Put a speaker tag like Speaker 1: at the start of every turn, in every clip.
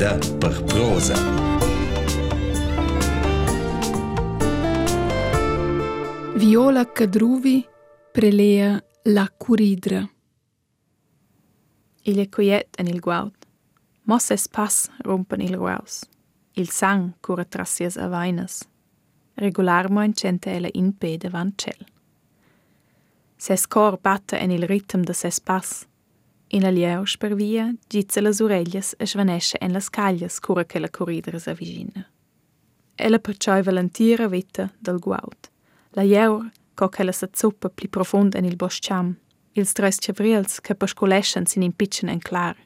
Speaker 1: Preda per prosa.
Speaker 2: Viola Cadruvi prelea la curidra.
Speaker 3: Il è quiet en il guaut. Mosse spas rompen il ruaus. Il sang cura trassias a vainas. Regularmoin cente ella in pe davant cel. Ses cor batte en il ritm de ses pas. In la lieus per via, gizze las oreglias e svanesce en las caglias cura che la corridere sa vicina. Ella perciò valentira vita del guaut. La jeur, co che la sa zuppa pli profund en il bosciam. Ils tres cevrils che pascoleschen sin impitchen en clar.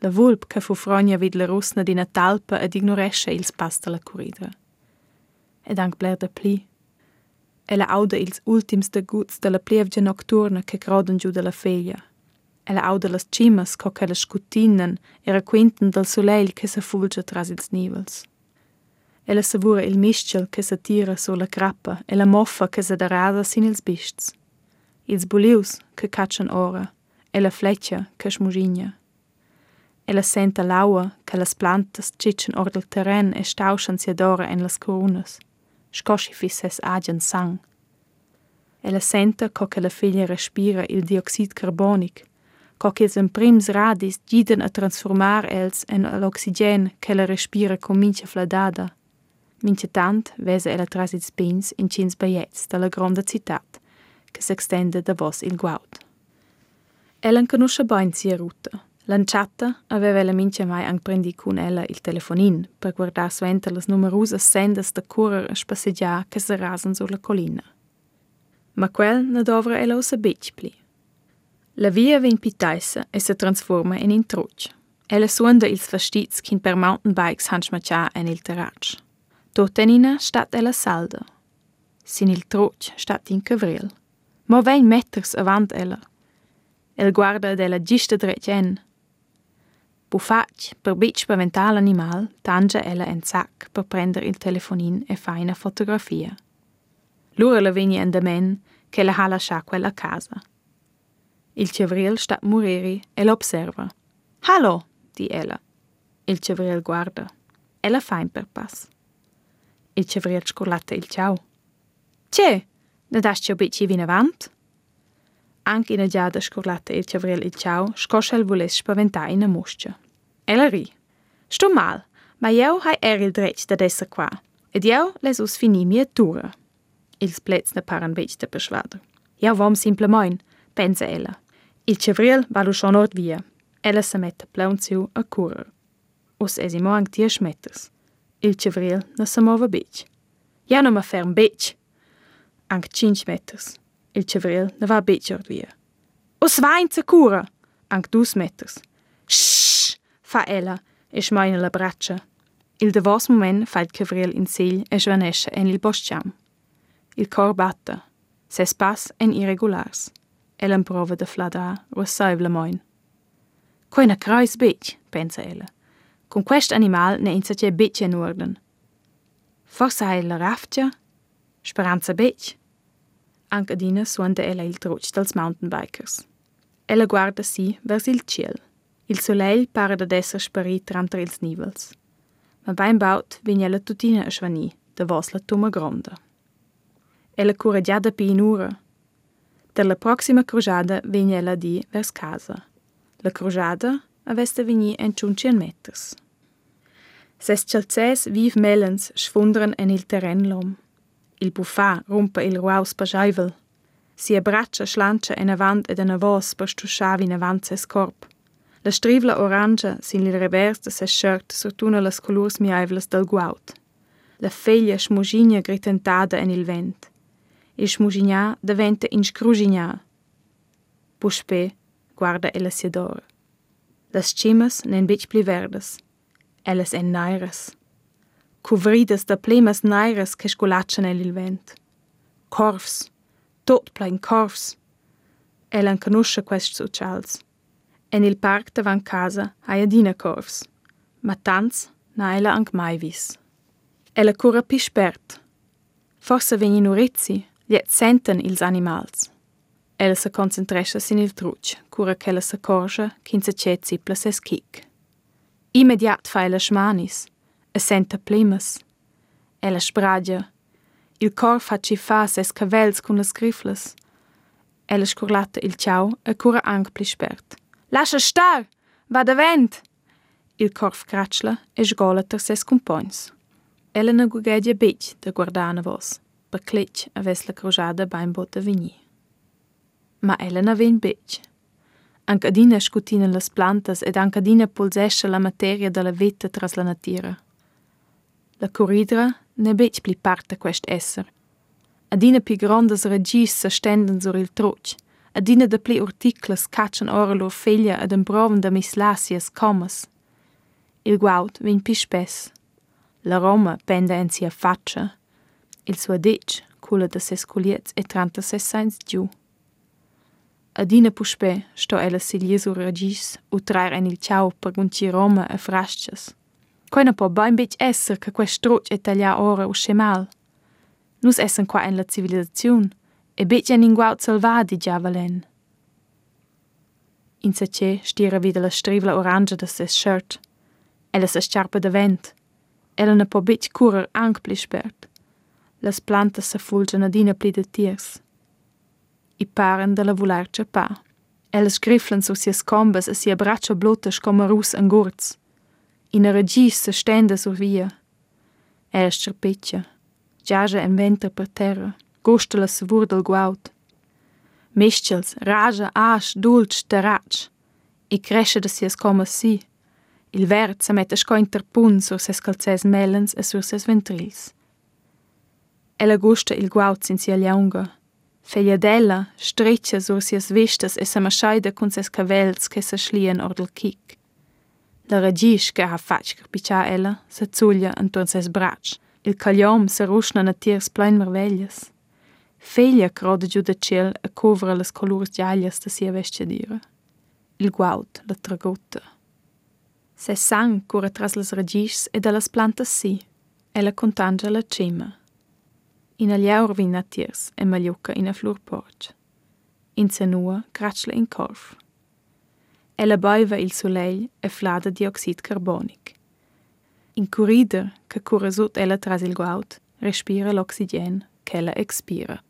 Speaker 3: La vulp che fu frogna vid la rusna di talpa ed ignoresce ils pas de la corridere. Ed anc bler de pli. Ella auda ils ultims de guts de la plievgia nocturna che croden giù de la feglia. Ella auda las cimas co che la scutinnen e raquinten del soleil che sa fulgia tras ils nivels. Ella savura il miscel che sa tira so la crappa e la moffa che sa darada sin ils bists. Ils bulius che caccian ora e la fleccia che smusigna. Ella senta l'aua che las plantas ciccian or del terren e stauschan si adora en las coronas. Scosci fisses agen sang. Ella senta co che la figlia respira il dioxid carbonic, co che ils prims radis giden a transformar els en l'oxigen che la respira con mincha fladada. Mincha tant vesa ella tras ils pins in cins baiets dalla gronda citat, che s'extende da vos il guaut. Ella conosce bain sia ruta. Lanciata aveva la mincha mai anche prendi con ella il telefonin per guardare sventa las numerose sendas da correr a spassegiar che si rasen sulla collina. Ma quel ne dovra ella osa bec pli. La via vin pitaisa e si transforma in in truc. Ella suonda ils vestits kin per mountain bikes han schmacia en il terrac. Totenina stat ella salda. Sin il truc stat in cavril. Mo vein meters avant ella. El guarda della gista drecen. Bufac per bic spaventar l'animal, tangia ella en sac per prender il telefonin e fa una fotografia. Lura la vegna en damen che la ha lascia quella casa. Il cevril sta mureri e l'observa. Hallo, di ella. Il cevril guarda. Ella fa in per pass. Il cevril scolata il ciao. C'è, ne dasci o bici vin avant? Anche in giada scolata il cevril il ciao, scoscia il voles spaventare in muscia. Ella ri. Sto mal, ma io hai er il dretg da esser qua. Ed io les us fini mia tura. Ils plets ne paran bec de persuader. Io vom simplemoin, pensa ella. Il cevril va lu schon ort via. Ella se mette plaun zu a curer. Us es imo ang tia schmetters. Il cevril ne se mova bec. Ja no ma ferm bec. Ang cinc meters. Il cevril ne va bec ort via. Us va in cura. Ang dus meters. Shh! fa ella e schmeina la braccia. Il davos moment fa il cevril in segl e svanesce en il bosciam. Il cor batta. Ses pas en irregulars. Ella prova de flada rossaiv la moin. Quei na creis bec, pensa ella. Con quest animal ne insace bec in orden. Forse hai la raftia? Speranza bec? Anche adina suonda ella il truc dels mountainbikers. Ella guarda si vers il ciel. Il soleil pare da esser sparit tranter ils nivels. Ma beim baut vegna la tutina a svani, da vos la tuma gronda. Ella cura già da pi in ura. Der la proxima crujada vegna di vers casa. La crujada avesta vegni en ciuncien meters. Ses chalzes viv melens schwundren en il terren lom. Il buffà rumpa il ruaus pajaivel. Si abbraccia slancia en avant ed en avos per stusciavi in avant ses corp. La strivla orangia sin il revers de ses shirt sortuna las colurs miaivlas del guaut. La feglia smugigna gritentada en il vent. Il smugigna diventa inscrugigna. Puspe guarda ella siadora. Las cimas nen bic pli verdes. Ellas en nairas. Cuvridas da plemas nairas che scolaccian el il vent. Corvs. Tot plain corvs. Ella conosce quest socials. En il parc davant casa hai adina corvs. Ma tanz na ella anc mai vis. Ella cura pi spert. Forse vegni nurizzi, liet senten ils animals. Ella se concentrescha sin il truc, cura che ella se corja, kin se c'è zipla ses kick. Immediat fa ella schmanis, e senta plimas. Ella spragia. Il cor fa ci fa ses cavels con las griflas. Ella scurlata il ciao e cura anche pli spert. Lascia star! Va da vent! Il corf cratschla e sgola ter ses compagns. Ella ne gugedia bet da guardana vos, per cletch aves la crujada bain bota vigni. Ma ella ne ven bet. Anche adina scutina las plantas ed anche adina pulsesce la materia della vita tras la natira. La corridra ne bet pli parte quest esser. Adina pi grandes regis se stenden sur il troch, adina de pli urticles caccian ora lor feglia ed emproven da mislasias comas. Il guaut vin pi spess. La Roma pende en sia faccia. Il suo dic cula de ses culiets e tranta ses sains giù. Adina puspe sto ella siglie sur regis u traer en il ciao per gunci Roma e frascias. Quai po bain bec esser che quest stroc e taglia ora usce mal. Nus essen qua en la civilizaziun e bec en in guaut salvadi già valen. In sace stira wieder la strivla orange de ses shirt. Ella se sciarpa da vent. Ella ne po bec curer anc pli spert. Las plantas se fulgen adina pli de tiers. I paren de la volar pa. Elles griflen su sias combas e sia braccia blotas come rus en gurz. In a regis se stende sur via. Elles cerpeccia. Giaja en venter per terra. Gusta la savur del guaut. Mischels, raja, asch, dulc, terrac. I cresce de sias comas si. Il vert se mette sco interpun sur ses calzes melens e sur ses ventrils. Ella gusta il guaut sin sia liaunga. Fegliadella streccia sur sias vistas e se maschaida cun ses cavels che se schlien or del kick. La regis che ha fac carpiccia ella se zuglia anton ses brac. Il cagliom se rusna na tiers plein merveglias. Feglia croda giù da ciel e covra las colurs giaglias da sia vestiadira. Il guaut la tragutta. Se sang cura tras las regis e da las plantas si. Ella contangia la cima. In a liaur vin tiers e magliucca in a flur porch. In cenua cratschla in corf. Ella baiva il soleil e flada dioxid carbonic. In corrider che cura sut ella tras il guaut, respira l'oxygen che ella expira.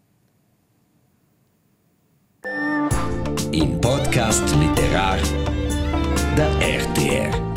Speaker 1: In podcast literar da RTR.